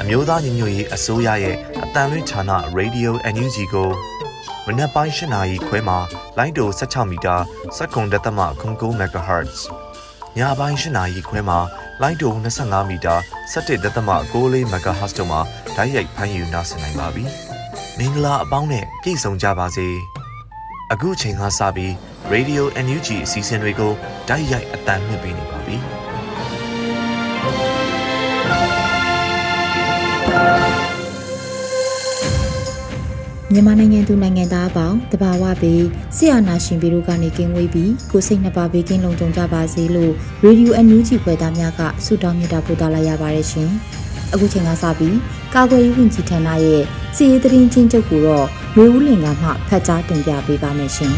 အမျိုးသားညီညွတ်ရေးအစိုးရရဲ့အတန်လွင့်ဌာန Radio NUG ကိုမနက်ပိုင်း၈နာရီခွဲမှာလိုင်းတို16မီတာ7.3 MHz ညပိုင်း၈နာရီခွဲမှာလိုင်းတို25မီတာ17.6 MHz တို့မှာဓာတ်ရိုက်ဖမ်းယူနိုင်နိုင်ပါပြီမင်္ဂလာအပေါင်းနဲ့ပြည့်စုံကြပါစေအခုချိန်ကစပြီး Radio NUG အစီအစဉ်တွေကိုဓာတ်ရိုက်အတန်မြင့်ပေးနေပါပြီ။ မြန်မာနိုင်ငံသူနိုင်ငံသားအပေါင်းတဘာဝပေးဆရာနာရှင်ပေတို့ကနေကင်းဝေးပြီးကိုစိတ်နှပါဘေးကင်းလုံခြုံကြပါစေလို့ရေဒီယိုအန်ယူဂျီဖွယ်သားများကဆုတောင်းမြတ်တာပို့သလာရပါတယ်ရှင်။အခုချိန်ကစပြီးကာကွယ်ရေးဝန်ကြီးဌာနရဲ့စီရေးသတင်းချင်းချုပ်ကိုတော့မျိုးဦးလင်ကမှဖတ်ကြားတင်ပြပေးပါမယ်ရှင်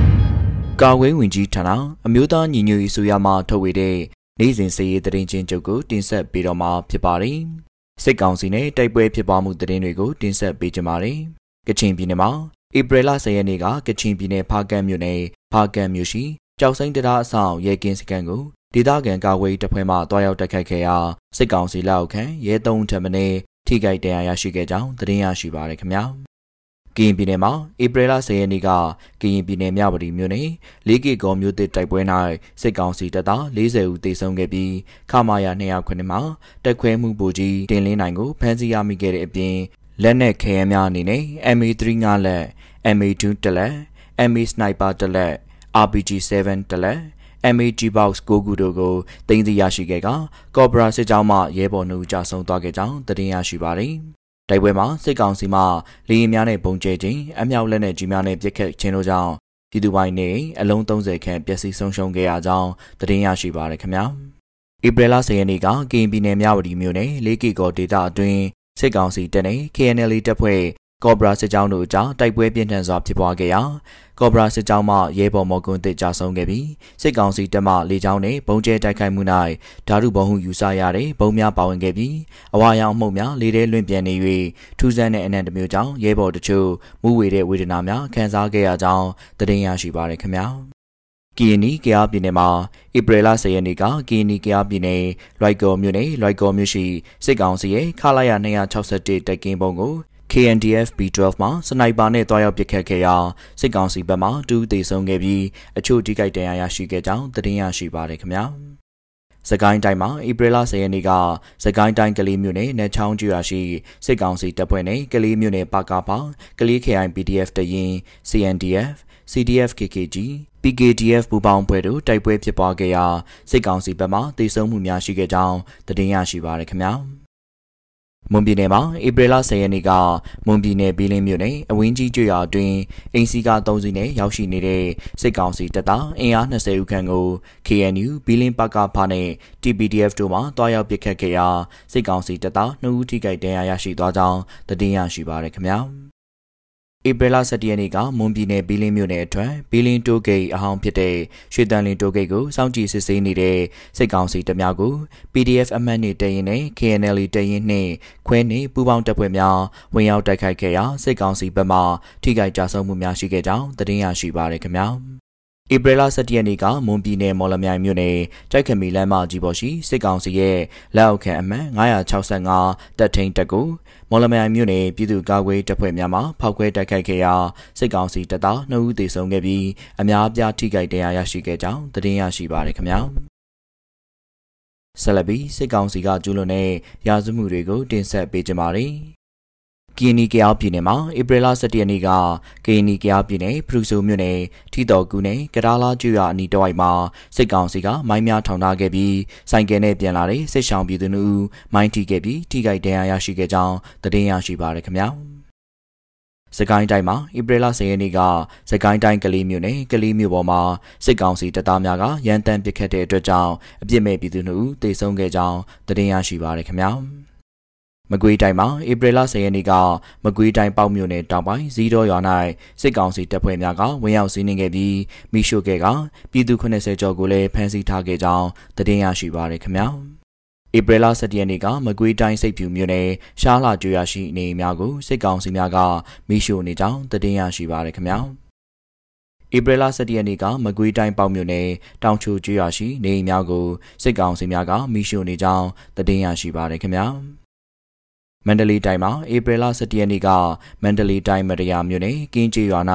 ။ကာကွယ်ဝင်ကြီးဌာနအမျိုးသားညီညွတ်ရေးဆိုရမှထုတ်ဝေတဲ့နိုင်စဉ်စီရေးသတင်းချင်းချုပ်ကိုတင်ဆက်ပေးတော့မှာဖြစ်ပါတယ်။စစ်ကောင်စီနဲ့တိုက်ပွဲဖြစ်ပွားမှုသတင်းတွေကိုတင်ဆက်ပေးကြပါမယ်။ ကချင်ပြည်နယ်မှာဧပြီလ10ရက်နေ့ကကချင်ပြည်နယ်ဖားကန့်မြို့နယ်ဖားကန့်မြို့ရှိကြောက်စိမ့်တရားအဆောင်ရဲကင်းစခန်းကိုဒေသခံကာကွယ်တပ်ဖွဲ့မှတွားရောက်တိုက်ခိုက်ခဲ့ရာစစ်ကောင်စီလက်အောက်ခံရဲသုံးထပ်မင်းထိခိုက်တရားရရှိခဲ့ကြောင်းသတင်းရရှိပါရခင်ဗျာကရင်ပြည်နယ်မှာဧပြီလ10ရက်နေ့ကကရင်ပြည်နယ်မြဝတီမြို့နယ်လေးကီကောမြို့တစ်တိုက်ပွဲ၌စစ်ကောင်စီတပ်သား40ဦးသေဆုံးခဲ့ပြီးခမာယာ209မှာတက်ခွဲမှုပူကြီးတင်လင်းနိုင်ကိုဖမ်းဆီးရမိခဲ့တဲ့အပြင် လက်နက်ခဲယမ်းများအနေနဲ့ MA3 ငါလက် MA2 တလက် MA Sniper တလက် RPG7 တလက် MAG Box 9ခုတို့ကိုတင်စီရရှိခဲ့ကကော့ဘရာစစ်ကြောင်းမှရဲဘော်နှုတ်ကြဆုံးသွားခဲ့ကြောင်းသတင်းရရှိပါတယ်။တိုက်ပွဲမှာစစ်ကောင်စီမှလေယာဉ်များနဲ့ပုံကျဲခြင်းအမြောက်လက်နက်ကြီးများနဲ့ပစ်ခတ်ခြင်းတို့ကြောင့်ပြည်သူပိုင်းနေအလုံး30ခန့်ပျက်စီးဆုံးရှုံးခဲ့ရကြောင်းသတင်းရရှိပါရခင်ဗျာ။ဧပြီလ10ရက်နေ့ကကရင်ပြည်နယ်မြဝတီမြို့နယ်လေးကီကောဒေသအတွင်း စစ်ကောင်စီတပ်နဲ့ KNL တပ်ဖွဲ့ကော့ဘရာစစ်ကြောင်းတို့အကြားတိုက်ပွဲပြင်းထန်စွာဖြစ်ပွားခဲ့ရာကော့ဘရာစစ်ကြောင်းမှရဲဘော်မော်ကွန်းတစ်ကြဆုံးခဲ့ပြီးစစ်ကောင်စီတပ်မှလေကြောင်းနဲ့ဘုံကျဲတိုက်ခိုက်မှု၌ဓာတုဘုံဟုယူဆရတဲ့ဘုံများပါဝင်ခဲ့ပြီးအဝါရောင်မှုန့်များလေထဲလွင့်ပြန်နေ၍ထူးဆန်းတဲ့အနံ့တစ်မျိုးကြောင့်ရဲဘော်တချို့မူဝေတဲ့ဝေဒနာများခံစားခဲ့ရကြောင်းသတင်းရရှိပါရခင်ဗျာ။ ကီယနီကယားပြည်နယ်မှာဧပြီလ10ရက်နေ့ကကီယနီကယားပြည်နယ်လွိုက်ကော်မြို့နယ်လွိုက်ကော်မြို့ရှိစစ်ကောင်စီရဲ့ခလာရ261တိုက်ကင်းပုံကို KNDF B12 မှာစနိုက်ပါနဲ့တွားရောက်ပစ်ခတ်ခဲ့ရာစစ်ကောင်စီဘက်မှတူးသေးဆုံးခဲ့ပြီးအချို့ထိခိုက်ဒဏ်ရာရရှိခဲ့ကြောင်းသတင်းရရှိပါရခင်ဗျာစကိုင်းတိုင်းမှာဧပြီလ10ရက်နေ့ကစကိုင်းတိုင်းကလေးမြို့နယ်နယ်ချောင်းကျွာရှိစစ်ကောင်စီတပ်ဖွဲ့နဲ့ကလေးမြို့နယ်ပါကာပါကလေး KI PDF တရင် CNDF CDF KKG PKDF ပူပေါင်းဖွဲ့တို့တိုက်ပွဲဖြစ်ပွားခဲ့ရာစစ်ကောင်စီဘက်မှတေဆုံးမှုများရှိခဲ့ကြောင်းသတင်းရရှိပါရခင်ဗျာမွန်ပြည်နယ်မှာဧပြီလ10ရက်နေ့ကမွန်ပြည်နယ်ဘီလင်းမြို့နယ်အဝင်းကြီးကျွော်အတွင်းအင်စီကာ3စီးနဲ့ရောက်ရှိနေတဲ့စစ်ကောင်စီတပ်သားအင်အား20ဦးခန့်ကို KNU ဘီလင်းပကဖာနဲ့ TPDF တို့မှတွားရောက်ပစ်ခတ်ခဲ့ရာစစ်ကောင်စီတပ်သား2ဦးထိခိုက်ဒဏ်ရာရရှိသွားကြောင်းသတင်းရရှိပါရခင်ဗျာ ဧပြီလ17ရက်နေ့ကမွန်ပြည်နယ်ဘီလင်းမြို့နယ်အထွန်းဘီလင်းတိုးဂိတ်အဟောင်းဖြစ်တဲ့ရွှေတန်လင်းတိုးဂိတ်ကိုစောင့်ကြည့်စစ်ဆေးနေတဲ့စစ်ကောင်စီတပ်များကို PDF အမှတ်နဲ့တရင်နဲ့ KNL တရင်နှင့်ခွဲနှင့်ပူးပေါင်းတပ်ဖွဲ့များဝင်ရောက်တိုက်ခိုက်ခဲ့ရာစစ်ကောင်စီဘက်မှထိခိုက်ကြဆုံးမှုများရှိခဲ့ကြောင်းသတင်းရရှိပါရခင်ဗျာ ဧပြီလ17ရက်နေ့ကမွန်ပြည်နယ်မော်လမြိုင်မြို့နယ်တိုက်ခမီလမ်းမကြီးပေါ်ရှိစစ်ကောင်စီရဲ့လက်အောက်ခံအမှတ်965တပ်ထိန်တပ်ကိုမော်လမြိုင်မြို့နယ်ပြည်သူ့ကာကွယ်တပ်ဖွဲ့များမှဖောက်ခွဲတိုက်ခိုက်ခဲ့ရာစစ်ကောင်စီတပ်သား2ဦးသေဆုံးခဲ့ပြီးအများအပြားထိခိုက်ဒဏ်ရာရရှိခဲ့ကြောင်းသတင်းရရှိပါရခင်ဗျာဆလဘီစစ်ကောင်စီကကျူးလွန်တဲ့ရာဇမှုတွေကိုတင်ဆက်ပေးကြပါမယ် ကီနီကယားပြည်နယ်မှာဧပြီလ17ရက်နေ့ကကီနီကယားပြည်နယ်ဖရူဆိုမြို့နယ်ထီတော်ကူနယ်ကဒါလာကျွရအနီးတဝိုက်မှာစစ်ကောင်စီကမိုင်းများထောင်ထားခဲ့ပြီးစိုင်ကယ်နဲ့ပြန်လာတဲ့စစ်ဆောင်ပြည်သူတို့မိုင်းထိခဲ့ပြီးထိခိုက်ဒဏ်ရာရရှိခဲ့ကြောင်းသတင်းရရှိပါရခင်ဗျာစကိုင်းတိုင်းမှာဧပြီလ10ရက်နေ့ကစကိုင်းတိုင်းကလေးမြို့နယ်ကလေးမြို့ပေါ်မှာစစ်ကောင်စီတပ်သားများကရန်တမ်းပစ်ခတ်တဲ့အတွက်ကြောင့်အပြစ်မဲ့ပြည်သူတို့တေဆုံးခဲ့ကြောင်းသတင်းရရှိပါရခင်ဗျာ မကွေးတိုင်းမှာဧပြီလ10ရက်နေ့ကမကွေးတိုင်းပေါ့မြို့နယ်တောင်ပိုင်းဇီးတော်ရွာ၌စစ်ကောင်စီတပ်ဖွဲ့များကဝင်ရောက်စီးနင်းခဲ့ပြီးမိရှို့ခဲ့ကပြည်သူ80ကျော်ကိုလည်းဖမ်းဆီးထားခဲ့ကြောင်းသတင်းရရှိပါရခင်ဗျာ။ဧပြီလ17ရက်နေ့ကမကွေးတိုင်းစိတ်ဖြူမြို့နယ်ရှားလာကျွရရှိနေများကိုစစ်ကောင်စီများကမိရှို့နေကြောင်းသတင်းရရှိပါရခင်ဗျာ။ဧပြီလ17ရက်နေ့ကမကွေးတိုင်းပေါ့မြို့နယ်တောင်ချိုကျွရရှိနေအိမ်များကိုစစ်ကောင်စီများကမိရှို့နေကြောင်းသတင်းရရှိပါရခင်ဗျာ။ မန္တလေးတိုင်းမှာဧပြီလ17ရက်နေ့ကမန္တလေးတိုင်းမတရားမြို့နယ်ကင်းကျေးရွာ၌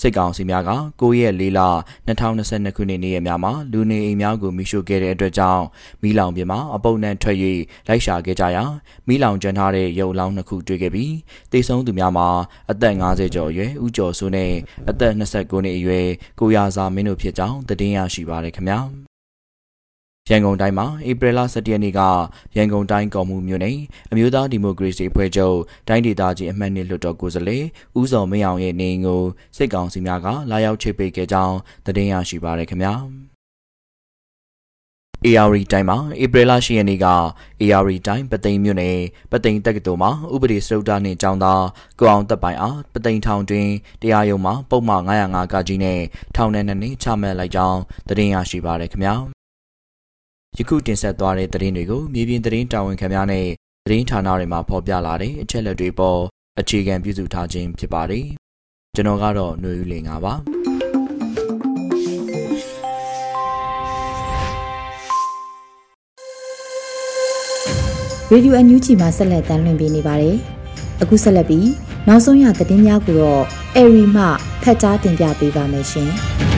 စစ်ကောင်စီများက9ရက်4လ2022ခုနှစ်နေ့ရက်များမှာလူနေအိမ်များကိုမိရှို့ခဲ့တဲ့အတွက်ကြောင့်မိလောင်ပြင်မှာအပုပ်နှံထွက်၍လိုက်ရှာခဲ့ကြရာမိလောင်ကျန်းထားတဲ့ရုပ်လောင်းနှစ်ခုတွေ့ခဲ့ပြီးတေဆုံးသူများမှာအသက်50ကျော်အရွယ်ဦးကျော်စိုးနဲ့အသက်29နှစ်အရွယ်ကိုရာစာမင်းတို့ဖြစ်ကြောင်းသတင်းရရှိပါရခင်ဗျာ။ ရန်ကုန်တိုင်းမှာဧပြီလ17ရက်နေ့ကရန်ကုန်တိုင်းကော်မှုမြို့နယ်အမျိုးသားဒီမိုကရေစီအဖွဲ့ချုပ်တိုင်းဒေသကြီးအမှတ်နှစ်လွှတ်တော်ကိုယ်စားလှယ်ဦးစောမင်းအောင်ရဲ့နေအိမ်ကိုစစ်ကောင်စီများကလာရောက်ချိတ်ပိတ်ခဲ့ကြောင်းသတင်းရရှိပါရခင်ဗျာ။ AR တိုင်းမှာဧပြီလ10ရက်နေ့က AR တိုင်းပသိမ်မြို့နယ်ပသိမ်တက္ကသိုလ်မှာဥပဒေစရုပ်တာနှင့်ကျောင်းသားကိုအောင်တပ်ပိုင်အားပသိမ်ထောင်တွင်တရားရုံးမှာပုံမှန်905ကကြီးနဲ့ထောင်နဲ့နှစ်နှစ်ချမှတ်လိုက်ကြောင်းသတင်းရရှိပါရခင်ဗျာ။ ယခုတင်ဆက်သွားတဲ့သတင်းတွေကိုမြေပြင်သတင်းတာဝန်ခံများနဲ့သတင်းဌာနတွေမှာဖော်ပြလာတဲ့အချက်လက်တွေပေါ်အခြေခံပြုစုထားခြင်းဖြစ်ပါတယ်။ကျွန်တော်ကတော့ຫນွေဦးလင်ပါပါ။ရေဒီယိုအန်ယူဂျီမှာဆက်လက်တမ်းလွှင့်ပေးနေပါတယ်။အခုဆက်လက်ပြီးနောက်ဆုံးရသတင်းများကိုတော့အေရီမှဖတ်ကြားတင်ပြပေးပါမယ်ရှင်။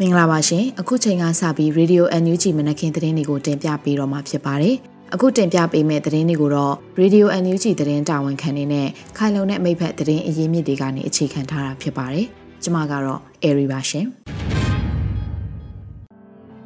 မင်္ဂလာပါရှင်အခုချိန်ကစပြီး Radio NUG မနက်ခင်းသတင်းတွေကိုတင်ပြပေးတော့မှာဖြစ်ပါတယ်အခုတင်ပြပေးမယ့်သတင်းတွေကိုတော့ Radio NUG သတင်းတာဝန်ခံနေနဲ့ခိုင်လုံတဲ့မိဖက်သတင်းအရင်းမြစ်တွေကနေအခြေခံထားတာဖြစ်ပါတယ်ကျွန်မကတော့ Airy ပါရှင်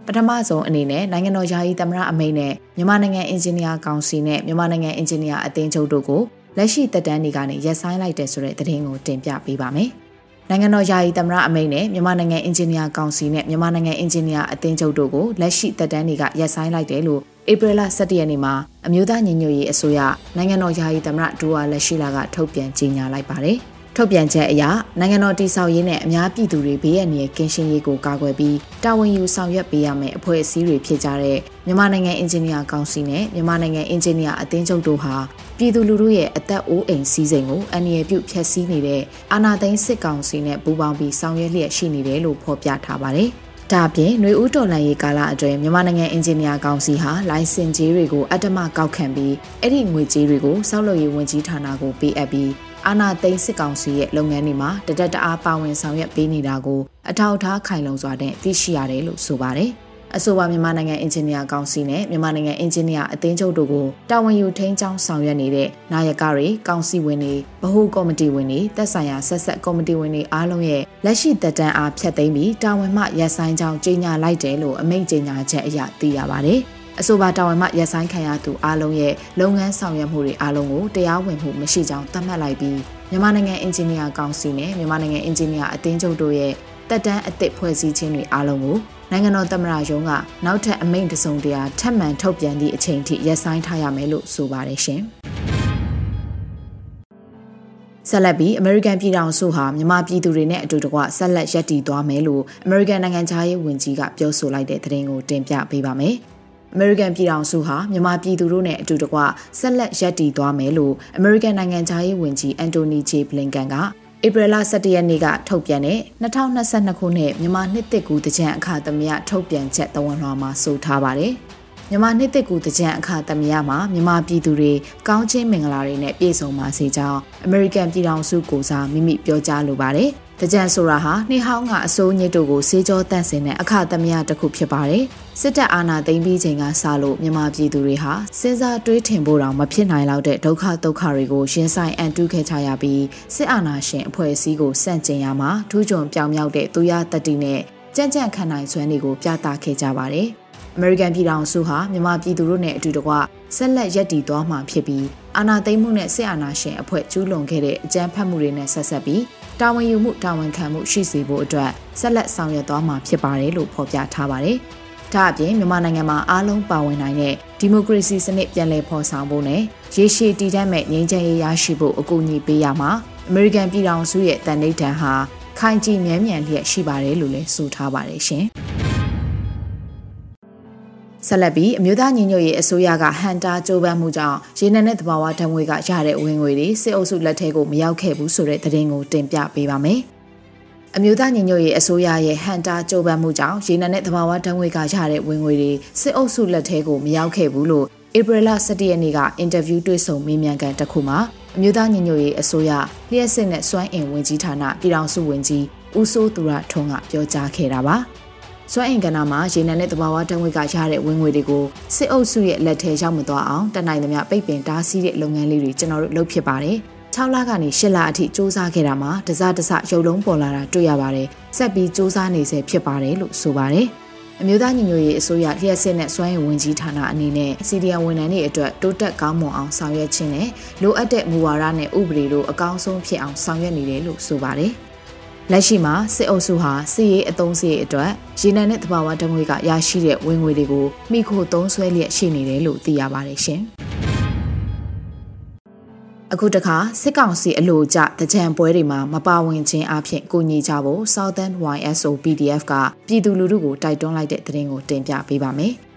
ပထမဆုံးအနေနဲ့နိုင်ငံတော်ယာယီသမရအမိန့်နဲ့မြန်မာနိုင်ငံအင်ဂျင်နီယာကောင်စီနဲ့မြန်မာနိုင်ငံအင်ဂျင်နီယာအသင်းချုပ်တို့ကိုလက်ရှိတက်တန်းတွေကနေရပ်ဆိုင်းလိုက်တဲ့ဆိုတဲ့သတင်းကိုတင်ပြပေးပါမယ်။ နိုင်ငံတော်ယာယီသမရအမိန့်နဲ့မြန်မာနိုင်ငံအင်ဂျင်နီယာကောင်စီနဲ့မြန်မာနိုင်ငံအင်ဂျင်နီယာအသင်းချုပ်တို့ကိုလက်ရှိသက်တမ်းတွေကရပ်ဆိုင်းလိုက်တယ်လို့ဧပြီလ17ရက်နေ့မှာအမျိုးသားညီညွတ်ရေးအစိုးရနိုင်ငံတော်ယာယီသမရဒူဝါလက်ရှိလာကထုတ်ပြန်ကြေညာလိုက်ပါတယ်။ ထုတ်ပြန်ချက်အရနိုင်ငံတော်တည်ဆောက်ရေးနဲ့အများပြည်သူတွေဘေးရန်ရဲ့ကင်းရှင်းရေးကိုကာကွယ်ပြီးတာဝန်ယူဆောင်ရွက်ပေးရမယ့်အဖွဲ့အစည်းတွေဖြစ်ကြတဲ့မြန်မာနိုင်ငံအင်ဂျင်နီယာကောင်စီနဲ့မြန်မာနိုင်ငံအင်ဂျင်နီယာအသင်းချုပ်တို့ဟာပြည်သူလူထုရဲ့အသက်အိုးအိမ်စီးစိမ်ကိုအန္တရာယ်ပြုဖျက်ဆီးနေတဲ့အာဏာသိမ်းစစ်ကောင်စီနဲ့ပူးပေါင်းပြီးဆောင်ရွက်လျက်ရှိနေတယ်လို့ဖော်ပြထားပါတယ်။ဒါအပြင်ຫນွေဦးတော်လန်ရေးကာလအတွင်းမြန်မာနိုင်ငံအင်ဂျင်နီယာကောင်စီဟာလိုင်စင်ကြေးတွေကိုအတ္တမကောက်ခံပြီးအဲ့ဒီငွေကြေးတွေကိုစောက်လုပ်ရေးဝန်ကြီးဌာနကိုပေးအပ်ပြီး အာဏာသိမ်းစစ်ကောင်စီရဲ့လုပ်ငန်းတွေမှာတဒက်တအားပါဝင်ဆောင်ရွက်ပေးနေတာကိုအထောက်အထားခိုင်လုံစွာနဲ့သိရှိရတယ်လို့ဆိုပါတယ်။အဆိုပါမြန်မာနိုင်ငံအင်ဂျင်နီယာကောင်စီနဲ့မြန်မာနိုင်ငံအင်ဂျင်နီယာအသင်းချုပ်တို့ကိုတာဝန်ယူထိန်းကျောင်းဆောင်ရွက်နေတဲ့နာယကတွေကောင်စီဝင်တွေဗဟိုကော်မတီဝင်တွေသက်ဆိုင်ရာဆက်ဆက်ကော်မတီဝင်တွေအားလုံးရဲ့လက်ရှိသက်တမ်းအားဖြတ်သိမ်းပြီးတာဝန်မှရပ်ဆိုင်းကြောင်းကြေညာလိုက်တယ်လို့အမိန့်ကြေညာချက်အရသိရပါတယ်။ အဆိုပါတာဝန်မှရပ်ဆိုင်းခံရသူအားလုံးရဲ့လုပ်ငန်းဆောင်ရွက်မှုတွေအားလုံးကိုတရားဝင်မှုမရှိကြောင်းသတ်မှတ်လိုက်ပြီးမြန်မာနိုင်ငံအင်ဂျင်နီယာကောင်စီနဲ့မြန်မာနိုင်ငံအင်ဂျင်နီယာအသင်းချုပ်တို့ရဲ့တက်တန်းအသစ်ဖွဲ့စည်းခြင်းတွေအားလုံးကိုနိုင်ငံတော်သမ္မတရုံးကနောက်ထပ်အမိန့်တစုံတရာထပ်မံထုတ်ပြန်သည့်အချိန်ထိရပ်ဆိုင်းထားရမယ်လို့ဆိုပါတယ်ရှင်။ဆက်လက်ပြီးအမေရိကန်ပြည်ထောင်စုဟာမြန်မာပြည်သူတွေနဲ့အတူတကွဆက်လက်ရပ်တည်သွားမယ်လို့အမေရိကန်နိုင်ငံသားရေးဝန်ကြီးကပြောဆိုလိုက်တဲ့သတင်းကိုတင်ပြပေးပါမယ်။ အမေရိကန်ပြည်ထောင်စုဟာမြန်မာပြည်သူတို့နဲ့အတူတကွဆက်လက်ရပ်တည်သွားမယ်လို့အမေရိကန်နိုင်ငံသားရေးဝန်ကြီးအန်တိုနီဂျေဘလင်ကန်ကဧပြီလ17ရက်နေ့ကထုတ်ပြန်တဲ့2022ခုနှစ်မြန်မာနှစ်သစ်ကူတကြံအခါသမယထုတ်ပြန်ချက်သဝန်လွှာမှာဆိုထားပါတယ်။ မြန်မာနှစ်သစ်ကူတကြံအခါသမယမှာမြန်မာပြည်သူတွေကောင်းချင်းမင်္ဂလာတွေနဲ့ပြည့်စုံပါစေကြောင်းအမေရိကန်ပြည်ထောင်စုကိုစားမိမိပြောကြားလိုပါတယ်။တကြံဆိုတာဟာနှိဟောင်းကအစိုးညစ်တို့ကိုစေးကြောတန့်စင်တဲ့အခါသမယတစ်ခုဖြစ်ပါတယ်။စစ်တပ်အာဏာသိမ်းပြီးချိန်ကစလို့မြန်မာပြည်သူတွေဟာစဉ်းစားတွေးထင်ဖို့တောင်မဖြစ်နိုင်လောက်တဲ့ဒုက္ခဒုက္ခတွေကိုရင်ဆိုင်အန်တုခဲ့ကြရပြီးစစ်အာဏာရှင်အဖွဲ့အစည်းကိုစန့်ကျင်ရမှာထူးချွန်ပြောင်မြောက်တဲ့သူရတတိနဲ့ကြံ့ကြံ့ခံနိုင်စွမ်းတွေကိုပြသခဲ့ကြပါတယ်။ American ပြည်ထောင်စုဟာမြန်မာပြည်သူတို့နဲ့အတူတကွဆက်လက်ရပ်တည်သွားမှာဖြစ်ပြီးအာဏာသိမ်းမှုနဲ့စစ်အာဏာရှင်အဖွဲ့ကျူးလွန်ခဲ့တဲ့အကြမ်းဖက်မှုတွေနဲ့ဆက်ဆက်ပြီးတာဝန်ယူမှုတာဝန်ခံမှုရှိစေဖို့အတွက်ဆက်လက်ဆောင်ရွက်သွားမှာဖြစ်ပါတယ်လို့ဖော်ပြထားပါတယ်။ဒါအပြင်မြန်မာနိုင်ငံမှာအားလုံးပါဝင်နိုင်တဲ့ဒီမိုကရေစီစနစ်ပြန်လည်ဖော်ဆောင်ဖို့နဲ့ရေရှည်တည်တံ့မဲ့ငြိမ်းချမ်းရေးရရှိဖို့အကူအညီပေးရမှာအမေရိကန်ပြည်ထောင်စုရဲ့တန်ဋိဌာန်ဟာခိုင်ကြည်မြဲမြံလျက်ရှိပါတယ်လို့လည်းဆိုထားပါတယ်ရှင်။ ဆက်လက်ပြီးအမျိုးသားညီညွတ်ရေးအစိုးရကဟန်တာကြိုးပမ်းမှုကြောင့်ရေနံနဲ့သဘာဝဓာတ်ငွေကရတဲ့ဝင်ငွေတွေစစ်အုပ်စုလက်ထဲကိုမရောက်ခဲ့ဘူးဆိုတဲ့သတင်းကိုတင်ပြပေးပါမယ်။အမျိုးသားညီညွတ်ရေးအစိုးရရဲ့ဟန်တာကြိုးပမ်းမှုကြောင့်ရေနံနဲ့သဘာဝဓာတ်ငွေကရတဲ့ဝင်ငွေတွေစစ်အုပ်စုလက်ထဲကိုမရောက်ခဲ့ဘူးလို့ဧပြီလ17ရက်နေ့ကအင်တာဗျူးတွေ့ဆုံမေးမြန်းခန်းတစ်ခုမှာအမျိုးသားညီညွတ်ရေးအစိုးရလျှက်စစ်နဲ့စွမ်းအင်ဝင်ကြီးဌာနပြည်ထောင်စုဝန်ကြီးဦးစိုးသူရထွန်းကပြောကြားခဲ့တာပါ။ စွမ်းအင်ကဏ္ဍမှာရေနံနဲ့သဘာဝဓာတ်ငွေကရတဲ့ဝင်ငွေတွေကိုစစ်အုပ်စုရဲ့လက်ထဲရောက်မသွားအောင်တနိုင်သမျှပိတ်ပင်တားဆီးတဲ့လုပ်ငန်းလေးတွေကျွန်တော်တို့လုပ်ဖြစ်ပါတယ်။6လကနေ8လအထိစ조사ခဲ့တာမှာတစားတစရုပ်လုံးပေါ်လာတာတွေ့ရပါတယ်။ဆက်ပြီးစ조사နေစေဖြစ်ပါတယ်လို့ဆိုပါတယ်။အမျိုးသားညီညွတ်ရေးအစိုးရလျှက်စစ်နဲ့စွမ်းရည်ဝန်ကြီးဌာနအနေနဲ့စီဒီအမ်ဝန်ထမ်းတွေအတွက်တိုးတက်ကောင်းမွန်အောင်ဆောင်ရွက်ခြင်းနဲ့လိုအပ်တဲ့မူဝါဒနဲ့ဥပဒေတို့အကောင်းဆုံးဖြစ်အောင်ဆောင်ရွက်နေတယ်လို့ဆိုပါတယ်။ လက်ရှိမှာစစ်အုပ်စုဟာစစ်ရေးအုံစည်းအတွက်ရေနံနဲ့သဘာဝဓာတ်ငွေကရရှိတဲ့ဝင်ငွေတွေကိုမိခိုသုံးဆွဲလျက်ရှိနေတယ်လို့သိရပါတယ်ရှင်။အခုတခါစစ်ကောင်စီအလို့ကြတကြံပွဲတွေမှာမပါဝင်ခြင်းအပြင်ကိုညီကြဖို့ Southern YSO PDF ကပြည်သူလူထုကိုတိုက်တွန်းလိုက်တဲ့သတင်းကိုတင်ပြပေးပါမယ်။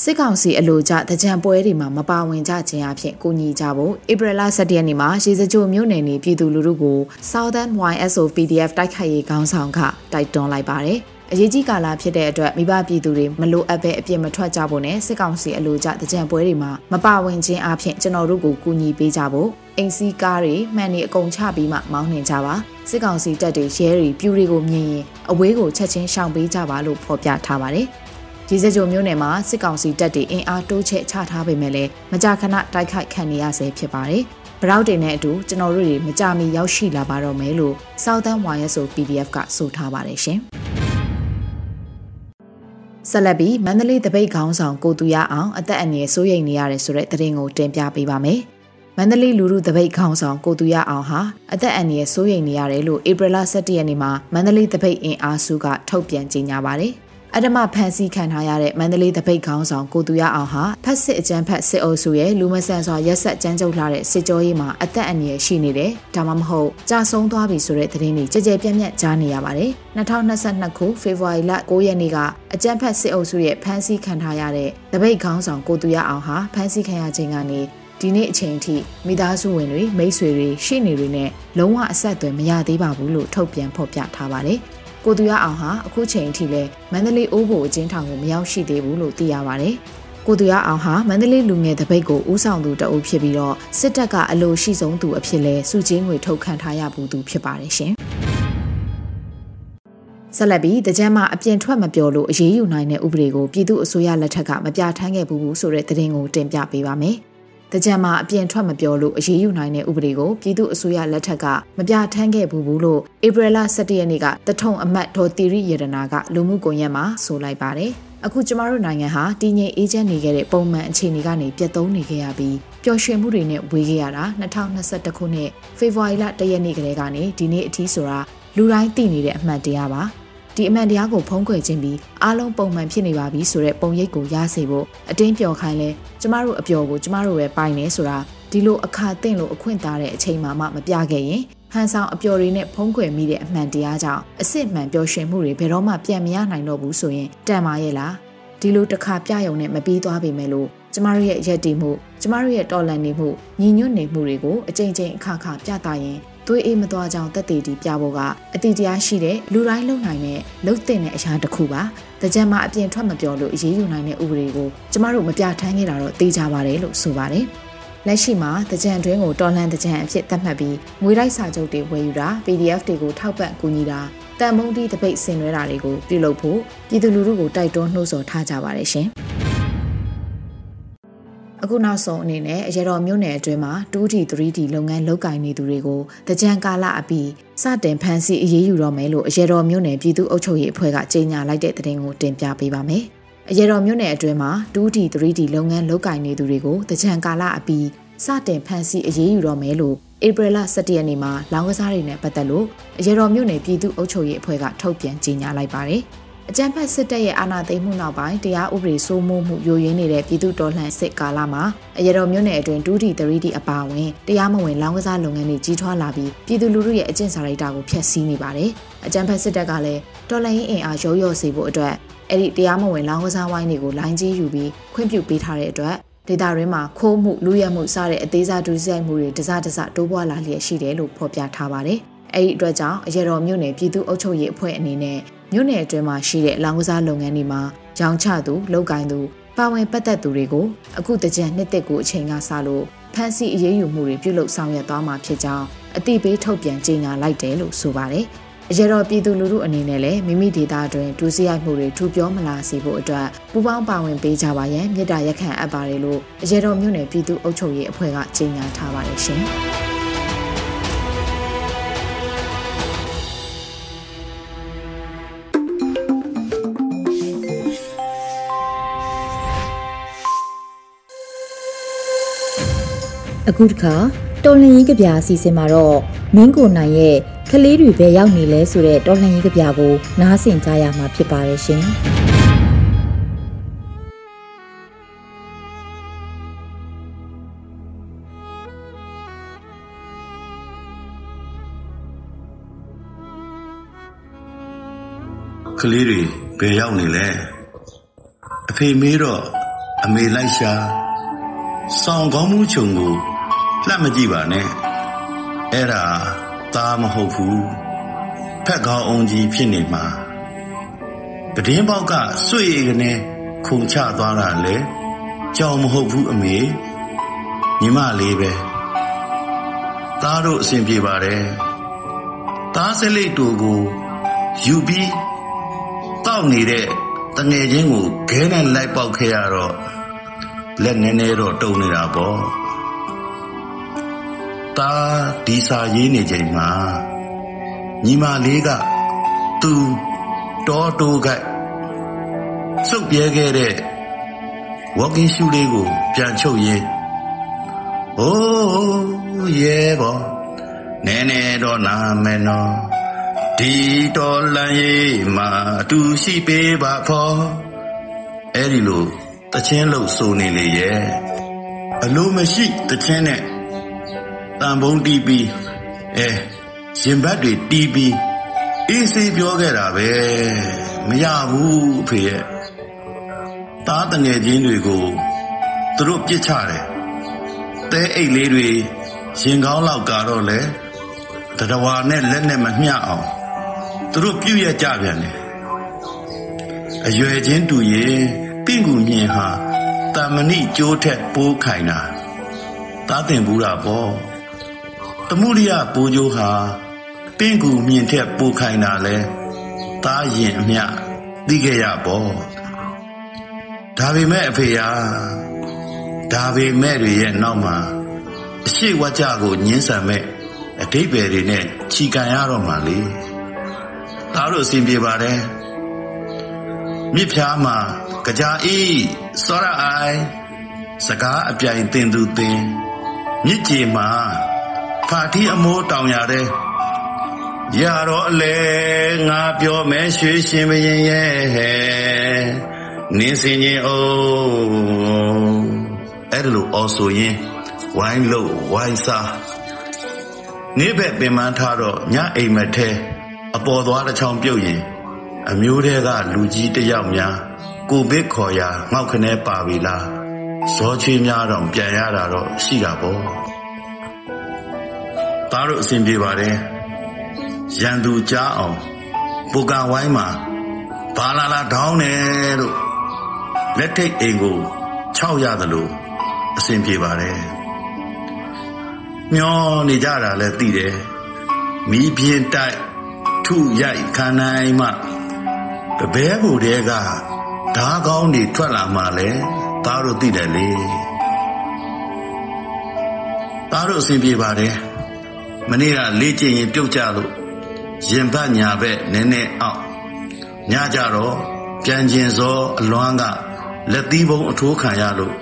စစ်ကောင်စီအလို့ကြတကြံပွဲတွေမှာမပါဝင်ကြခြင်းအပြင်ကိုညီကြဖို့ဧပြီလ17ရက်နေ့မှာရေစကြိုမြို့နယ်နေပြည်သူလူထုကို Southern YSO PDF တိုက်ခိုက်ရေးခေါင်းဆောင်ကတိုက်တွန်းလိုက်ပါတယ်။အရေးကြီးကာလဖြစ်တဲ့အတွက်မိဘပြည်သူတွေမလိုအပ်ပဲအပြစ်မထွက်ကြဖို့နဲ့စစ်ကောင်စီအလို့ကြတကြံပွဲတွေမှာမပါဝင်ခြင်းအပြင်ကျွန်တော်တို့ကိုကူညီပေးကြဖို့အိမ်စီးကားတွေမှန်နေအကုန်ချပြီးမှမောင်းနှင်ကြပါစစ်ကောင်စီတပ်တွေရဲတွေပြူတွေကိုမြင်ရင်အဝေးကိုချက်ချင်းရှောင်ပေးကြပါလို့ဖော်ပြထားပါတယ် ဒီစကြုံမျိုးနယ်မှာစစ်ကောင်စီတပ်တွေအင်အားတိုးချဲ့ချထားပေမဲ့လည်းမကြာခဏတိုက်ခိုက်ခံနေရဆဲဖြစ်ပါတယ်ဗရောက်တင်နဲ့အတူကျွန်တော်တို့တွေမကြမီရောက်ရှိလာပါတော့မယ်လို့ Southern YSO PDF ကဆိုထားပါတယ်ရှင်။ဆက်လက်ပြီးမန္တလေးတပိတ်ခေါင်းဆောင်ကိုတူရအောင်အသက်အန္တရာယ်စိုးရိမ်နေရတယ်ဆိုတဲ့သတင်းကိုတင်ပြပေးပါမယ်။မန္တလေးလူမှုတပိတ်ခေါင်းဆောင်ကိုတူရအောင်ဟာအသက်အန္တရာယ်စိုးရိမ်နေရတယ်လို့ဧပြီလ17ရက်နေ့မှာမန္တလေးတပိတ်အင်အားစုကထုတ်ပြန်ကြေညာပါတယ်။ အဓမ္မဖန်ဆီးခံထားရတဲ့မန္တလေးတပိတ်ခေါင်းဆောင်ကိုသူရအောင်ဟာဖက်စစ်အကြမ်းဖက်စစ်အုပ်စုရဲ့လူမဆန်စွာရက်ဆက်ကြမ်းကြုတ်လာတဲ့စစ်ကြောရေးမှာအသက်အန္တရာယ်ရှိနေတယ်။ဒါမှမဟုတ်ကြာဆုံးသွားပြီဆိုတဲ့သတင်းတွေကြကြပြန့်ပြန့်ကြားနေရပါတယ်။2022ခုဖေဖော်ဝါရီလ9ရက်နေ့ကအကြမ်းဖက်စစ်အုပ်စုရဲ့ဖမ်းဆီးခံထားရတဲ့တပိတ်ခေါင်းဆောင်ကိုသူရအောင်ဟာဖမ်းဆီးခံရခြင်းကနေဒီနေ့အချိန်ထိမိသားစုဝင်တွေမိတ်ဆွေတွေရှိနေတွေနဲ့လုံးဝအဆက်အသွယ်မရသေးပါဘူးလို့ထုတ်ပြန်ဖော်ပြထားပါတယ်။ ကိုသူရအောင်ဟာအခုချိန်အထိလည်းမန္တလေးအိုးဘိုအချင်းထောင်ကိုမရောက်ရှိသေးဘူးလို့သိရပါတယ်။ကိုသူရအောင်ဟာမန္တလေးလူငယ်တပိတ်ကိုဦးဆောင်သူတအုပ်ဖြစ်ပြီးတော့စစ်တပ်ကအလိုရှိဆုံးသူအဖြစ်လဲစုချင်းငွေထုတ်ခံထားရဘူးသူဖြစ်ပါတယ်ရှင်။ဆက်လက်ပြီးတကြမ်းမှာအပြင်ထွက်မပြောလို့အရေးယူနိုင်တဲ့ဥပဒေကိုပြည်သူအစိုးရလက်ထက်ကမပြဋ္ဌာန်းခဲ့ဘူးဆိုတဲ့သတင်းကိုတင်ပြပေးပါမယ်။ တကြံမှာအပြင်ထွက်မပြောလို့အရေးယူနိုင်တဲ့ဥပဒေကိုပြည်သူအစိုးရလက်ထက်ကမပြဋ္ဌာန်းခဲ့ဘူးဘူးလို့ဧပြီလ17ရက်နေ့ကတထုံအမတ်ဒေါ်တီရီရတနာကလူမှုကွန်ရက်မှာဆိုလိုက်ပါတယ်။အခုကျမတို့နိုင်ငံဟာတည်ငြိမ်အေးချမ်းနေခဲ့တဲ့ပုံမှန်အခြေအနေကနေပြတ်သုံးနေခဲ့ရပြီးပျော်ရွှင်မှုတွေနဲ့ဝေးခဲ့ရတာ2021ခုနှစ်ဖေဖော်ဝါရီလ1ရက်နေ့ကလေးကနေဒီနေ့အထိဆိုတာလူတိုင်းသိနေတဲ့အမှန်တရားပါ။ ဒီအမှန်တရားကိုဖုံးကွယ်ခြင်းပြီးအားလုံးပုံမှန်ဖြစ်နေပါပြီဆိုတဲ့ပုံရိပ်ကိုရစေဖို့အတင်းပြော်ခိုင်းလဲကျမတို့အပျော်ကိုကျမတို့ပဲပိုင်နေဆိုတာဒီလိုအခါတင့်လို့အခွင့်သားတဲ့အချိန်မှမပြခဲ့ရင်ဟန်ဆောင်အပျော်တွေနဲ့ဖုံးကွယ်မိတဲ့အမှန်တရားကြောင့်အစ်စ်မှန်ပျော်ရွှင်မှုတွေဘယ်တော့မှပြန်မရနိုင်တော့ဘူးဆိုရင်တန်ပါရဲ့လားဒီလိုတစ်ခါပြယုံနဲ့မပြီးသွားပေမဲ့လို့ကျမတို့ရဲ့ရက်တည်မှုကျမတို့ရဲ့တော်လန်နေမှုညီညွတ်နေမှုတွေကိုအကြိမ်ကြိမ်အခါခါပြသရင် သွေးအေးမသွားကြောင်းတက်တည်တီပြဖို့ကအတိတရားရှိတဲ့လူတိုင်းလုံနိုင်တဲ့လုံတဲ့တဲ့အရာတစ်ခုပါတကြံမှာအပြင်ထွက်မပြောလို့အရေးယူနိုင်တဲ့ဥပဒေကိုကျမတို့မပြဋ္ဌာန်းခဲ့တာတော့သိကြပါတယ်လို့ဆိုပါတယ်လက်ရှိမှာတကြံတွင်းကိုတော်လှန်တကြံအဖြစ်သတ်မှတ်ပြီးငွေတိုက်စာချုပ်တွေဝယ်ယူတာ PDF တွေကိုထောက်ပံ့ကူညီတာတန်မုံတီတပိတ်ဆင်နွှဲတာတွေကိုပြုလုပ်ဖို့ပြည်သူလူထုကိုတိုက်တွန်းနှိုးဆော်ထားကြပါတယ်ရှင်။ အခုနောက်ဆုံးအနေနဲ့အရတော်မြို့နယ်အတွင်းမှာ 2D 3D လုပ်ငန်းလုပ်ကိုင်နေသူတွေကိုတကြံကာလအပြီးစတင်ဖမ်းဆီးအရေးယူတော့မယ်လို့အရတော်မြို့နယ်ပြည်သူ့အုပ်ချုပ်ရေးအဖွဲ့ကကြေညာလိုက်တဲ့သတင်းကိုတင်ပြပေးပါမယ်။အရတော်မြို့နယ်အတွင်းမှာ 2D 3D လုပ်ငန်းလုပ်ကိုင်နေသူတွေကိုတကြံကာလအပြီးစတင်ဖမ်းဆီးအရေးယူတော့မယ်လို့ဧပြီလ17ရက်နေ့မှာလောင်ကစားတွေနဲ့ပတ်သက်လို့အရတော်မြို့နယ်ပြည်သူ့အုပ်ချုပ်ရေးအဖွဲ့ကထုတ်ပြန်ကြေညာလိုက်ပါတယ်။ အကြမ်းဖက်စစ်တပ်ရဲ့အာဏာသိမ်းမှုနောက်ပိုင်းတရားဥပဒေစိုးမိုးမှုယိုယွင်းနေတဲ့ပြည်သူတော်လှန်စစ်ကာလမှာအရတော်မြို့နယ်အတွင်း 2D 3D အပါအဝင်တရားမဝင်လောင်းကစားလုပ်ငန်းတွေကြီးထွားလာပြီးပြည်သူလူထုရဲ့အကျင့်စာရိတ္တကိုဖျက်ဆီးနေပါတယ်။အကြမ်းဖက်စစ်တပ်ကလည်းတော်လှန်ရေးအင်အားရောရော့စေဖို့အတွက်အဲ့ဒီတရားမဝင်လောင်းကစားဝိုင်းတွေကိုလိုင်းကြီးယူပြီးခွင့်ပြုပေးထားတဲ့အတွက်ဒေတာရင်းမှာခိုးမှုလူရဲမှုစတဲ့အသေးစားဒုစရိုက်မှုတွေတစတစတိုးပွားလာလျက်ရှိတယ်လို့ဖော်ပြထားပါတယ်။ အဲ့ဒီအတွက်ကြောင့်အရတော်မြို့နယ်ပြည်သူ့အုပ်ချုပ်ရေးအဖွဲ့အနေနဲ့မြို့နယ်အတွင်းမှာရှိတဲ့လောင်ကစားလုပ်ငန်းတွေမှာရောင်းချသူလုပ်ကိုင်သူပါဝင်ပတ်သက်သူတွေကိုအခုတကြံနှစ်သက်ကိုအချိန်ကစလို့ဖမ်းဆီးအရေးယူမှုတွေပြုလုပ်ဆောင်ရွက်သွားမှာဖြစ်ကြောင်းအသိပေးထုတ်ပြန်ကြေညာလိုက်တယ်လို့ဆိုပါတယ်။အရတော်ပြည်သူလူထုအနေနဲ့လည်းမိမိဒေသအတွင်းဒုစရိုက်မှုတွေထူပြောမလာစေဖို့အတွက်ပူးပေါင်းပါဝင်ပေးကြပါရန်မြစ်တာရက်ခံအပ်ပါတယ်လို့အရတော်မြို့နယ်ပြည်သူ့အုပ်ချုပ်ရေးအဖွဲ့ကကြေညာထားပါတယ်ရှင်။ အခုတခါတော်လှန်ရေးကြပြအစီအစဉ်မှာတော့မင်းကိုနိုင်ရဲ့ကလေးတွေပဲရောက်နေလဲဆိုတဲ့တော်လှန်ရေးကြပြကိုနားဆင်ကြရမှာဖြစ်ပါတယ်ရှင်ကလေးတွေဘယ်ရောက်နေလဲအဖေမေးတော့အမေလိုက်ရှာစောင်းကောင်းမှုခြုံကို လှမ်းမကြည့်ပါနဲ့အဲ့ဒါသားမဟုတ်ဘူးဖက်ကောင်းအောင်ကြီးဖြစ်နေမှာပဒင်းပေါက်ကစွေရည်ကနေခုန်ချသွားတာလေကြောင်မဟုတ်ဘူးအမေညီမလေးပဲသားတို့အစဉ်ပြေပါတယ်သားစလိတ်တူကိုယူပြီးတောက်နေတဲ့တငယ်ချင်းကိုခဲနဲ့လိုက်ပေါက်ခဲ့ရတော့လက်နည်းနည်းတော့တုံနေတာပေါ့ ตาဒီစာရေးနေချိန်မှာညီမလေးကသူတောတိုးကစုပ်ပြဲခဲ့တဲ့ walking shoe လေးကို ပြန်ချုပ်ရင်းအိုးရဲဘောနဲနဲတော့နာမယ်နော်ဒီတော်လန်ရေးမှာအတူရှိပေးပါဖော်အဲ့ဒီလိုတချင်းလို့ဆိုနေလေရဲ့အလိုမရှိတချင်းနဲ့ တန်ဖုံးတီးပြီးအဲရင်ဘတ်တွေတီးပြီးအေးစေးပြောခဲ့တာပဲမရဘူးအဖေရဲ့တားတငယ်ချင်းတွေကိုသူတို့ပြစ်ချတယ်တဲအိတ်လေးတွေရင်ကောင်းလောက်ကတော့လေတတဝါနဲ့လက်နဲ့မမျှအောင်သူတို့ပြုတ်ရကြပြန်တယ်အရွယ်ချင်းတူရင်ပင့်ကူမြင်ဟာတမဏိကျိုးထက်ပိုးခိုင်တာတားတင်ဘူးတာပေါ့ တမှုရိယပိုးကျိုးဟာပင့်ကူမြင်ထက်ပိုးခိုင်တာလဲတားရင်အမျှသိခဲ့ရပေါ့ဒါပေမဲ့အဖေယာဒါပေမဲ့တွေရဲ့နောက်မှာအရှိဝကြကိုညှင်းဆန်မဲ့အတိတ်ပဲတွေနဲ့ခြီကန်ရတော့မှလေသားတို့အစဉ်ပြေပါတယ်မြစ်ဖြားမှာကြာအေးစောရအိုင်စကားအပြိုင်တင်သူတင်မြစ်ကြီးမှာ ဖာတီအမိုးတောင်ရတဲ့ရတော့အလေငါပြောမဲရွှေရှင်မရင်ရဲ့နင်းစင်ရင်အိုးအဲ့လိုအော်ဆိုရင်ဝိုင်းလို့ဝိုင်းစားနေဘက်ပင်မထားတော့ညအိမ်မထဲအပေါ်သွားတစ်ချောင်းပြုတ်ရင် အမျိုးတဲကလူကြီးတယောက်များကိုဘစ်ခေါ်ရာငေါက်ခနဲပါပြီလားဇောချွေးများတော့ပြန်ရတာတော့ရှိတာပေါ့ သားတို့အစဉ်ပြေပါတယ်ရန်သူကြားအောင်ပူကဝိုင်းမှာဘာလာလာထောင်းတယ်လို့လက်ထိတ်အိမ်ကို6ရသလိုအစဉ်ပြေပါတယ်မျောနေကြတာလည်းသိတယ်မီးပြင်းတိုက်ထုရိုက်ခံနိုင်မှတပည့်ကိုတည်းကဓာကောင်းတွေထွက်လာမှလဲသားတို့သိတယ်လေသားတို့အစဉ်ပြေပါတယ် မနေ့ကလေ့ကျင့်ရင်ပြုတ်ကြလို့ရင်ဘတ်ညာဘက်နည်းနည်းအောက်ညကြတော့ပြန်ကျင်စောအလွမ်းကလက်သီးပုံအထိုးခံရလို့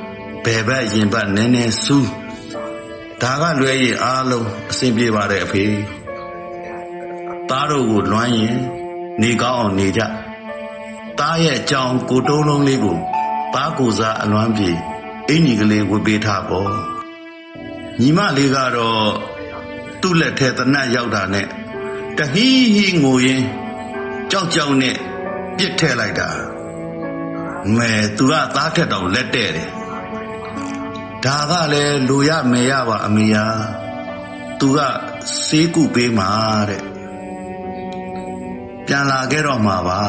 ဘယ်ဘက်ရင်ဘတ်နည်းနည်းစူးဒါကလွဲရင်အားလုံးအစဉ်ပြေပါတယ်အဖေသားတို့ကိုလွမ်းရင်နေကောင်းအောင်နေကြသားရဲ့အကြောင်းကိုတုံးလုံးလေးကိုသားကိုစားအလွမ်းပြေအင်ကြီးကလေးဝတ်ပေးထားပေါ့ညီမလေးကတော့ သူ့လက်ထဲတနတ်ရောက်တာနဲ့တဟီးဟီးငိုရင်းကြောက်ကြောက်နဲ့ပြစ်ထည့်လိုက်တာမဲသူကသားထက်တောင်လက်တဲ့တယ်ဒါကလည်းလူရမေရပါအမေယာသူကစေးကုပေးမှာတဲ့ပြန်လာခဲ့တော့မှာပါ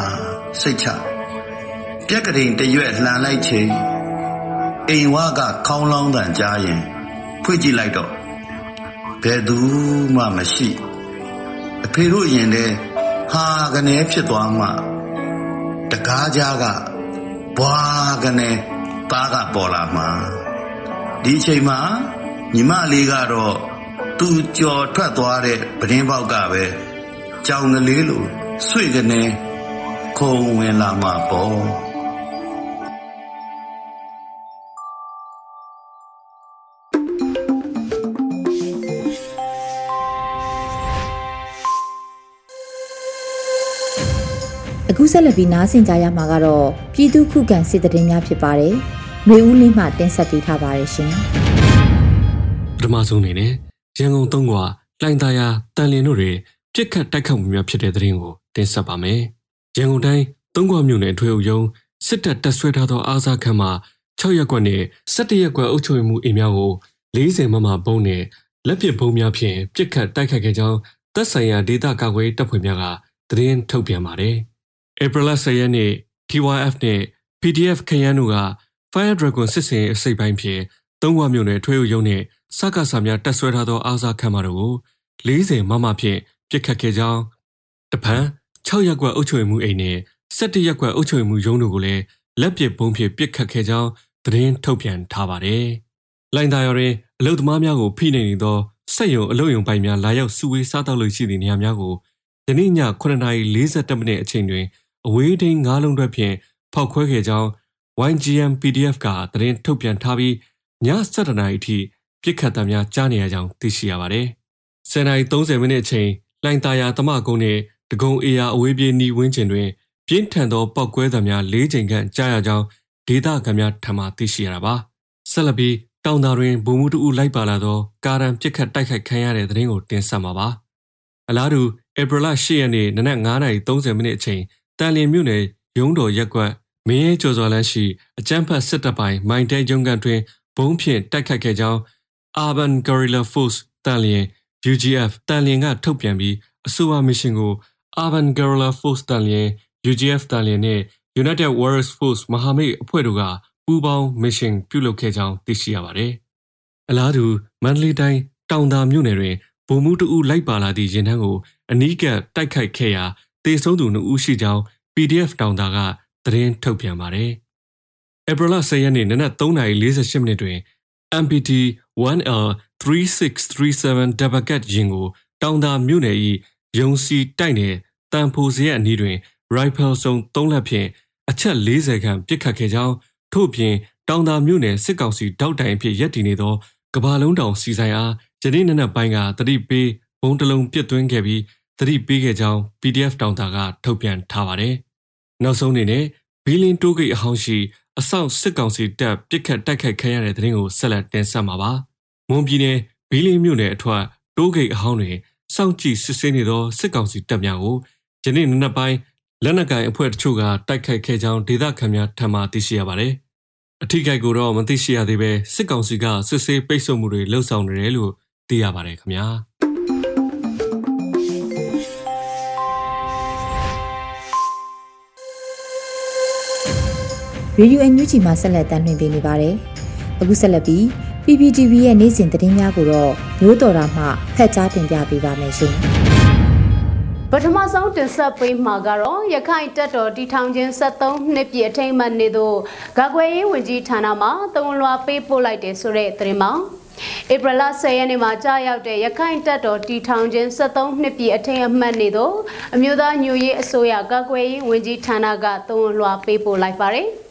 စိတ်ချပြက်ကတိန်တရွက်လှန်လိုက်ချိန်အိမ်ဝါကခေါင်းလောင်းတန်ကြားရင်ဖွင့်ကြည့်လိုက်တော့ ဘယ်သူမှမရှိအဖေတို့ရင်ထဲဟာကနေဖြစ်သွားမှတကားကြားကဘွာကနေသားကပေါ်လာမှာဒီအချိန်မှာညီမလေးကတော့သူကြော်ထွက်သွားတဲ့ပဒင်းပေါက်ကပဲကြောင်ကလေးလိုဆွေကနေခုံဝင်လာမှာပေါ့ ဆက်လက်ပြီးနားဆင်ကြရမှာကတော့ပြည်သူခုခံစစ်တရင်များဖြစ်ပါတယ်။မျိုးဦးလင်းမှတင်ဆက်ပေးထားပါတယ်ရှင်ပထမဆုံးအနေနဲ့ရန်ကုန်သုံးကလိုင်သာယာတန်လင်းတို့တွေပြစ်ခတ်တိုက်ခတ်မှုများဖြစ်တဲ့သတင်းကိုတင်ဆက်ပါမယ်။ရန်ကုန်တိုင်းသုံးခွမြို့နယ်ထွေအုပ်ရုံးစစ်တပ်တပ်ဆွဲထားသောအားစားခန်းမှာ6ရက်ကွက်နဲ့17ရက်ကွက်အုပ်ချုပ်မှုအိမ်များကို40မမဘုံနဲ့လက်ပစ်ဘုံများဖြင့်ပြစ်ခတ်တိုက်ခတ်ခဲ့ကြောင်းတပ်ဆိုင်ရာဒေသကာကွယ်တပ်ဖွဲ့များကသတင်းထုတ်ပြန်ပါတယ်။ April 10ရက်နေ့ TYF နဲ့ PDF ခရမ်းတို့က Fire Dragon စစ်စင်အစိပ်ပိုင်းဖြင့်သုံးခွမြို့နယ်ထွေအုပ်ရုံးနဲ့စကားစာများတက်ဆွဲထားသောအားစားခန်းမတို့ကို40မမဖြင့်ပြစ်ခတ်ခဲ့ကြောင်းတပန်6ရက်ကွက်အုပ်ချုပ်မှုအိမ်နဲ့17ရက်ကွက်အုပ်ချုပ်မှုရုံးတို့ကိုလည်းလက်ပစ်ဘုံဖြင့်ပြစ်ခတ်ခဲ့ကြောင်းသတင်းထုတ်ပြန်ထားပါတယ်။လိုင်သာယာတွင်အလုသမားများကိုဖိနှိပ်နေသောစက်ရုံအလုယုံပိုင်များလာရောက်စုဝေးစားတောက်လို့ရှိသည့်နေရာများကိုယနေ့ည9:40မိနစ်အချိန်တွင် အဝေးထိန်းငါးလုံးတွက်ဖြင့်ဖောက်ခွဲခဲ့ကြောင်း YGM PDF ကသတင်းထုတ်ပြန်ထားပြီးည7:00နာရီအထိပြစ်ခတ်သံများကြားနေရကြောင်းသိရှိရပါတယ်။10:30မိနစ်အချိန်လိုင်တာယာသမကုန်းနှင့်ဒဂုံအေယာအဝေးပြေးနီဝင်းကျင်တွင်ပြင်းထန်သောပောက်ကွဲသံများ၄ချိန်ခန့်ကြားရကြောင်းဒေသခံများထံမှသိရှိရတာပါ။ဆက်လက်ပြီးတောင်သာတွင်ဗိုလ်မှူးတဦးလိုက်ပါလာသောကာရန်ပြစ်ခတ်တိုက်ခိုက်ခံရတဲ့သတင်းကိုတင်ဆက်မှာပါ။အလားတူဧပြီလ10ရက်နေ့နနက်9:30မိနစ်အချိန် တန်လျင်မြို့နယ်ရုံးတော်ရက်ကွက်မင်းရဲကျော်စော်လန်းရှိအကြမ်းဖက်စစ်တပ်ပိုင်းမိုင်းတဲကျုံကန်တွင်ဘုံဖြင့်တိုက်ခိုက်ခဲ့ကြောင်း Urban Guerrilla Force တန်လျင် UGF တန်လျင်ကထုတ်ပြန်ပြီးအဆိုပါမစ်ရှင်ကို Urban Guerrilla Force တန်လျင် UGF တန်လျင်နဲ့ United Warriors Force မဟာမိတ်အဖွဲ့တို့ကပူးပေါင်းမစ်ရှင်ပြုလုပ်ခဲ့ကြောင်းသိရှိရပါတယ်။အလားတူမန္တလေးတိုင်းတောင်သာမြို့နယ်တွင်ဗိုလ်မှူးတဦးလိုက်ပါလာသည့်ရင်ထမ်းကိုအနီးကပ်တိုက်ခိုက်ခဲ့ရာ တေဆုံးသူ2ဦးရှိကြောင်း PDF တောင်သာကသတင်းထုတ်ပြန်ပါတယ်။ April 10ရက်နေ့နနက်3:48မိနစ်တွင် MPT 1L 3637 Dabagat ရင်ကိုတောင်သာမြို့နယ်၏ယုံစီတိုက်နယ်တန်ဖိုစရက်အနီးတွင် rifle စုံ3လက်ဖြင့်အချက်40ခန့်ပစ်ခတ်ခဲ့ကြောင်းထို့ပြင်တောင်သာမြို့နယ်စစ်ကောင်စီတောက်တိုင်အဖြစ်ရပ်တည်နေသောကဘာလုံးတောင်စီဆိုင်အားယနေ့နနက်ပိုင်းကတတိပေးဘုံတလုံးပစ်သွင်းခဲ့ပြီး တတိပေးခဲ့ကြောင်း PDF တောင်တာကထုတ်ပြန်ထားပါတယ်။နောက်ဆုံးအနေနဲ့ဘီလင်းတိုးဂိတ်အဟောင်းရှိအဆောက်စစ်ကောင်စီတပ်ပစ်ခတ်တိုက်ခိုက်ခံရတဲ့တဲ့ရင်ကိုဆက်လက်တင်ဆက်မှာပါ။မွန်ပြည်နယ်ဘီလင်းမြို့နယ်အထွတ်တိုးဂိတ်အဟောင်းတွင်စောင့်ကြည့်စစ်ဆေးနေသောစစ်ကောင်စီတပ်များကိုယနေ့နနက်ပိုင်းလက်နက်ကိုင်အဖွဲ့တချို့ကတိုက်ခိုက်ခဲ့ကြောင်းဒေသခံများထံမှသိရှိရပါတယ်။အထိကိကိုတော့မသိရှိရသေးပဲစစ်ကောင်စီကစစ်ဆေးပိတ်ဆို့မှုတွေလှုံ့ဆော်နေတယ်လို့သိရပါတယ်ခင်ဗျာ။ ရေဒီယိုအန်ယူဂျီမှာဆက်လက်တင်ပြနေပါတယ်။အခုဆက်လက်ပြီး PPTV ရဲ့နေ့စဉ်သတင်းများကိုတော့မျိုးတော်တာမှဖက်ကြားတင်ပြပေးပါမယ်ရှင်။ပထမဆုံးတင်ဆက်ပေးမှာကတော့ရခိုင်တပ်တော်တီထောင်ခြင်း73နှစ်ပြည့်အထိမ်းအမှတ်နေ့သို့ဂကွယ်ရေးဝန်ကြီးဌာနမှတုံလွှာပေးပို့လိုက်တယ်ဆိုတဲ့သတင်းမှာဧပြီလ10ရက်နေ့မှာကြာရောက်တဲ့ရခိုင်တပ်တော်တီထောင်ခြင်း73နှစ်ပြည့်အထိမ်းအမှတ်နေ့သို့အမျိုးသားညွရေးအစိုးရကာကွယ်ရေးဝန်ကြီးဌာနကတုံ့လွှာပေးပို့လိုက်ပါတယ်။။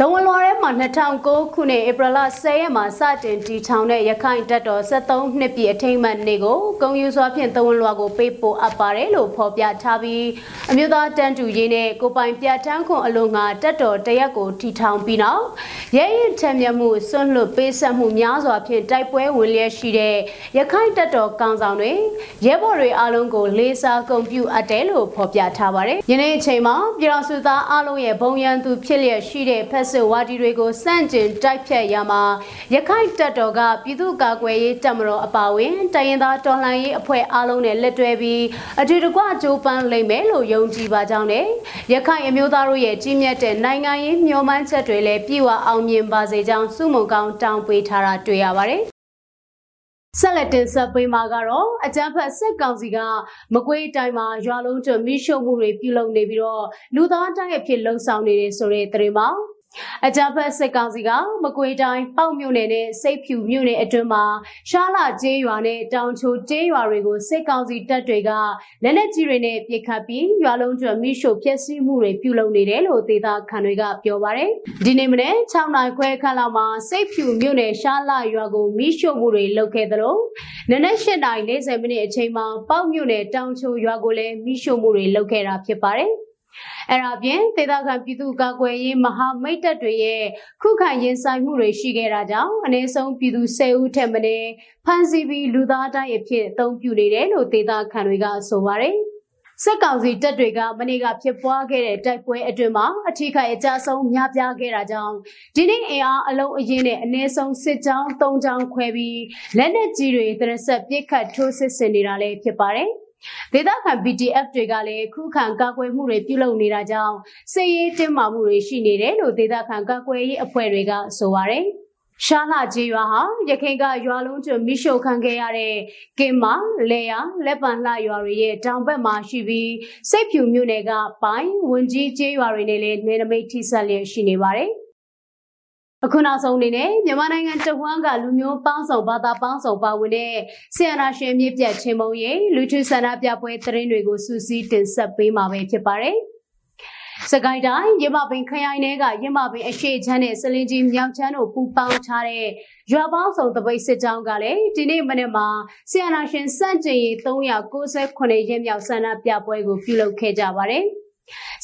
ဒဝန်လွာထဲမှာ2009ခုနှစ်ဧပြီလ10ရက်မှာစတင်တည်ထောင်တဲ့ရခိုင်တပ်တော်73နှစ်ပြည့်အထိမ်းအမှတ်နေ့ကိုဂုံယူစွာဖြင့်ဒဝန်လွာကိုပေးပို့အပ်ပါတယ်လို့ဖော်ပြထားပြီးအမျိုးသားတန်တူရေးနဲ့ကိုပိုင်ပြဋ္ဌာန်းခွန်အလို့ငါတပ်တော်တရက်ကိုတည်ထောင်ပြီးနောက်ရဲရင်ထက်မြက်မှုစွန့်လွတ်ပေးဆက်မှုများစွာဖြင့်တိုက်ပွဲဝင်လျက်ရှိတဲ့ရခိုင်တပ်တော်ကောင်ဆောင်တွေရဲဘော်တွေအားလုံးကိုလေးစားဂုဏ်ပြုအပ်တယ်လို့ဖော်ပြထားပါတယ်။ယနေ့အချိန်မှာပြည်တော်စုသားအားလုံးရဲ့ဘုံရန်သူဖြစ်လျက်ရှိတဲ့ဖက်စစ်ဝါဒီတွေကိုစန့်ကျင်တိုက်ဖြတ်ရမှာရခိုင်တပ်တော်ကပြည်သူ့ကာကွယ်ရေးတပ်မတော်အပါအဝင်တရင်သားတော်လှန်ရေးအဖွဲ့အားလုံးနဲ့လက်တွဲပြီးအတူတကွကြိုးပမ်းလိမ့်မယ်လို့ယုံကြည်ပါကြောင်းနဲ့ရခိုင်အမျိုးသားတို့ရဲ့ကြီးမြတ်တဲ့နိုင်ငံရေးမျှော်မှန်းချက်တွေလည်းပြည့်ဝအောင်မြင်ပါစေကြောင်းစုမုံကောင်းတောင်းပေးထားတာတွေ့ရပါတယ်ဆက်လက်တင်ဆက်ပေးမှာကတော့အကြမ်းဖက်စစ်ကောင်စီကမကွေးတိုင်းမှာရွာလုံးကျွမိရှုပ်မှုတွေပြုလုပ်နေပြီးတော့လူသားတိုင်းအဖြစ်လှုံ့ဆော်နေတယ်ဆိုတဲ့သတင်းပါ အကြမ်းဖက်စစ်ကောင်စီကမကွေတိုင်းပေါ့မြို့နယ်နဲ့စိတ်ဖြူမြို့နယ်အတွင်းမှာရှားလာကျေးရွာနဲ့တောင်ချိုကျေးရွာတွေကိုစစ်ကောင်စီတပ်တွေကလက်နက်ကြီးတွေနဲ့ပစ်ခတ်ပြီးရွာလုံးကျွမိရှုဖျက်ဆီးမှုတွေပြုလုပ်နေတယ်လို့ဒေသခံတွေကပြောပါတယ်။ဒီနေ့မနေ့6နိုင်ခွဲခန့်လောက်မှာစိတ်ဖြူမြို့နယ်ရှားလာရွာကိုမိရှုမှုတွေလုပ်ခဲ့သလိုနနက်၈နိုင်40မိနစ်အချိန်မှာပေါ့မြို့နယ်တောင်ချိုရွာကိုလည်းမိရှုမှုတွေလုပ်ခဲ့တာဖြစ်ပါတယ်။ အဲ့ဒါပြင်ဒေသခံပြည်သူ့ကာကွယ်ရေးမဟာမိတ်တပ်တွေရဲ့ခုခံရင်ဆိုင်မှုတွေရှိခဲ့တာကြောင့်အနည်းဆုံးပြည်သူ10ဦးထက်မနည်းဖမ်းဆီးပြီးလူသားတိုင်းအဖြစ်အသုံးပြုနေတယ်လို့ဒေသခံတွေကဆိုပါတယ်စက်ကောင်စီတပ်တွေကမနေ့ကဖြစ်ပွားခဲ့တဲ့တိုက်ပွဲအတွင်းမှာအထီးခိုက်အကြဆုံးများပြားခဲ့တာကြောင့်ဒီနေ့အင်အားအလုံးအရင်နဲ့အနည်းဆုံးစစ်ကြောင်း၃ကြောင်းခွဲပြီးလက်နက်ကြီးတွေတရဆက်ပစ်ခတ်ထိုးစစ်ဆင်နေတာလည်းဖြစ်ပါတယ်။ ဒေသခံ BTF တွေကလည်းခုခံကာကွယ်မှုတွေပြုလုပ်နေတာကြောင့်စစ်ရေးတင်းမာမှုတွေရှိနေတယ်လို့ဒေသခံကာကွယ်ရေးအဖွဲ့တွေကဆိုပါတယ်။ရှားလာကြီးရွာဟာရခိုင်ကရွာလုံးကျွမိရှုခံခဲ့ရတဲ့ကင်မာလေယာလက်ပံလှရွာတွေရဲ့တောင်ဘက်မှာရှိပြီးစိတ်ဖြူမြို့နယ်ကပိုင်ဝင်ကြီးကျေးရွာတွေနဲ့လည်းနေနမိတ်ထိဆက်လျက်ရှိနေပါတယ်။ အခုနောက်ဆုံးအနေနဲ့မြန်မာနိုင်ငံတဝန်းကလူမျိုးပေါင်းစုံဘာသာပေါင်းစုံပါဝင်တဲ့ဆီယနာရှင်မြစ်ပြတ်ချင်းမုံရဲ့လူထုဆန္ဒပြပွဲသတင်းတွေကိုစူးစီးတင်ဆက်ပေးမှာပဲဖြစ်ပါတယ်။စကိုင်းတိုင်းရမပင်ခရိုင်ထဲကရမပင်အရှိချမ်းနဲ့စလင်ကြီးမြောက်ချမ်းတို့ပူပေါင်းထားတဲ့ရွာပေါင်းစုံတပိတ်စစ်ကြောင်းကလည်းဒီနေ့မနေ့မှာဆီယနာရှင်စန့်ကျင်ရေး398ရက်မြောက်ဆန္ဒပြပွဲကိုပြုလုပ်ခဲ့ကြပါတယ်။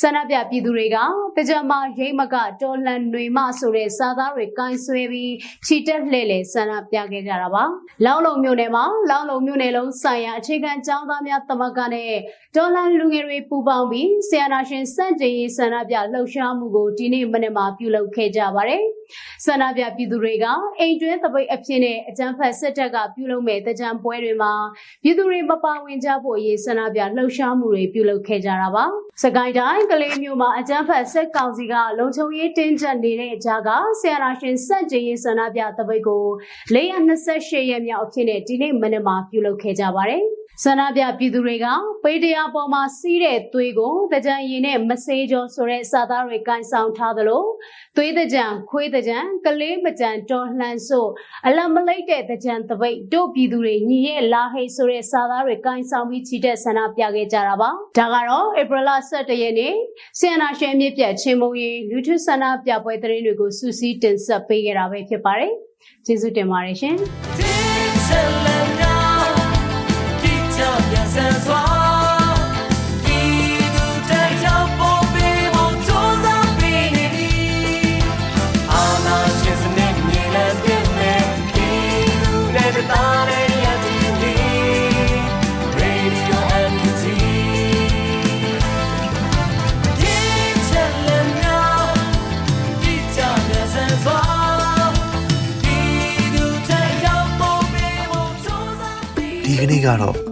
ဆန္ဒပြပြည်သူတွေကတကြမှာရိတ်မကတော်လှန်တွေမဆိုတဲ့စာသားတွေကိုင်းဆွဲပြီးခြိတက်လှဲ့လေဆန္ဒပြခဲ့ကြတာပါ။လောင်းလုံမြို့နယ်မှာလောင်းလုံမြို့နယ်လုံးဆိုင်ရာအခြေခံကျောင်းသားများတမကနဲ့တော်လှန်လူငယ်တွေပူးပေါင်းပြီးဆီယနာရှင်စန့်ကျင်ရေးဆန္ဒပြလှုပ်ရှားမှုကိုဒီနေ့မနေ့မှာပြုလုပ်ခဲ့ကြပါတယ်။ ဆန္ဒပြပြည်သူတွေကအိမ်တွင်းသပိတ်အဖြစ်နဲ့အကြမ်းဖက်စစ်တပ်ကပြုလုပ်မဲ့တကြံပွဲတွေမှာပြည်သူတွေမပါဝင်ကြဖို့အရေးဆန္ဒပြလှုပ်ရှားမှုတွေပြုလုပ်ခဲ့ကြတာပါ။စကိုင်းတိုင်းကလေးမျိုးမှာအကြမ်းဖက်စစ်ကောင်စီကလုံခြုံရေးတင်းကျပ်နေတဲ့ကြားကဆီယနာရှင်စန့်ကျင်ရေးဆန္ဒပြသပိတ်ကို428ရက်မြောက်အဖြစ်နဲ့ဒီနေ့မနေ့မှာပြုလုပ်ခဲ့ကြပါတယ်။ ဆန္ဒပြပြည်သူတွေကပေတရားပေါ်မှာစီးတဲ့သွေးကိုတကြံရည်နဲ့မစေးကြောဆိုတဲ့စာသားတွေကန်ဆောင်ထားသလိုသွေးတကြံခွေးတကြံကလေးမကြံတော်လှန်ဆို့အလံမလိတ်တဲ့တကြံတပိတ်တို့ပြည်သူတွေညီရဲ့လာဟိတ်ဆိုတဲ့စာသားတွေကန်ဆောင်ပြီးချီတက်ဆန္ဒပြခဲ့ကြတာပါဒါကတော့ဧပြီလ17ရက်နေ့ဆီယနာရှင်မြစ်ပြတ်ချင်းမုံရီလူထုဆန္ဒပြပွဲသတင်းတွေကိုစူးစီးတင်ဆက်ပေးခဲ့တာပဲဖြစ်ပါတယ်ကျေးဇူးတင်ပါတယ်ရှင် ကနေ့ကတော့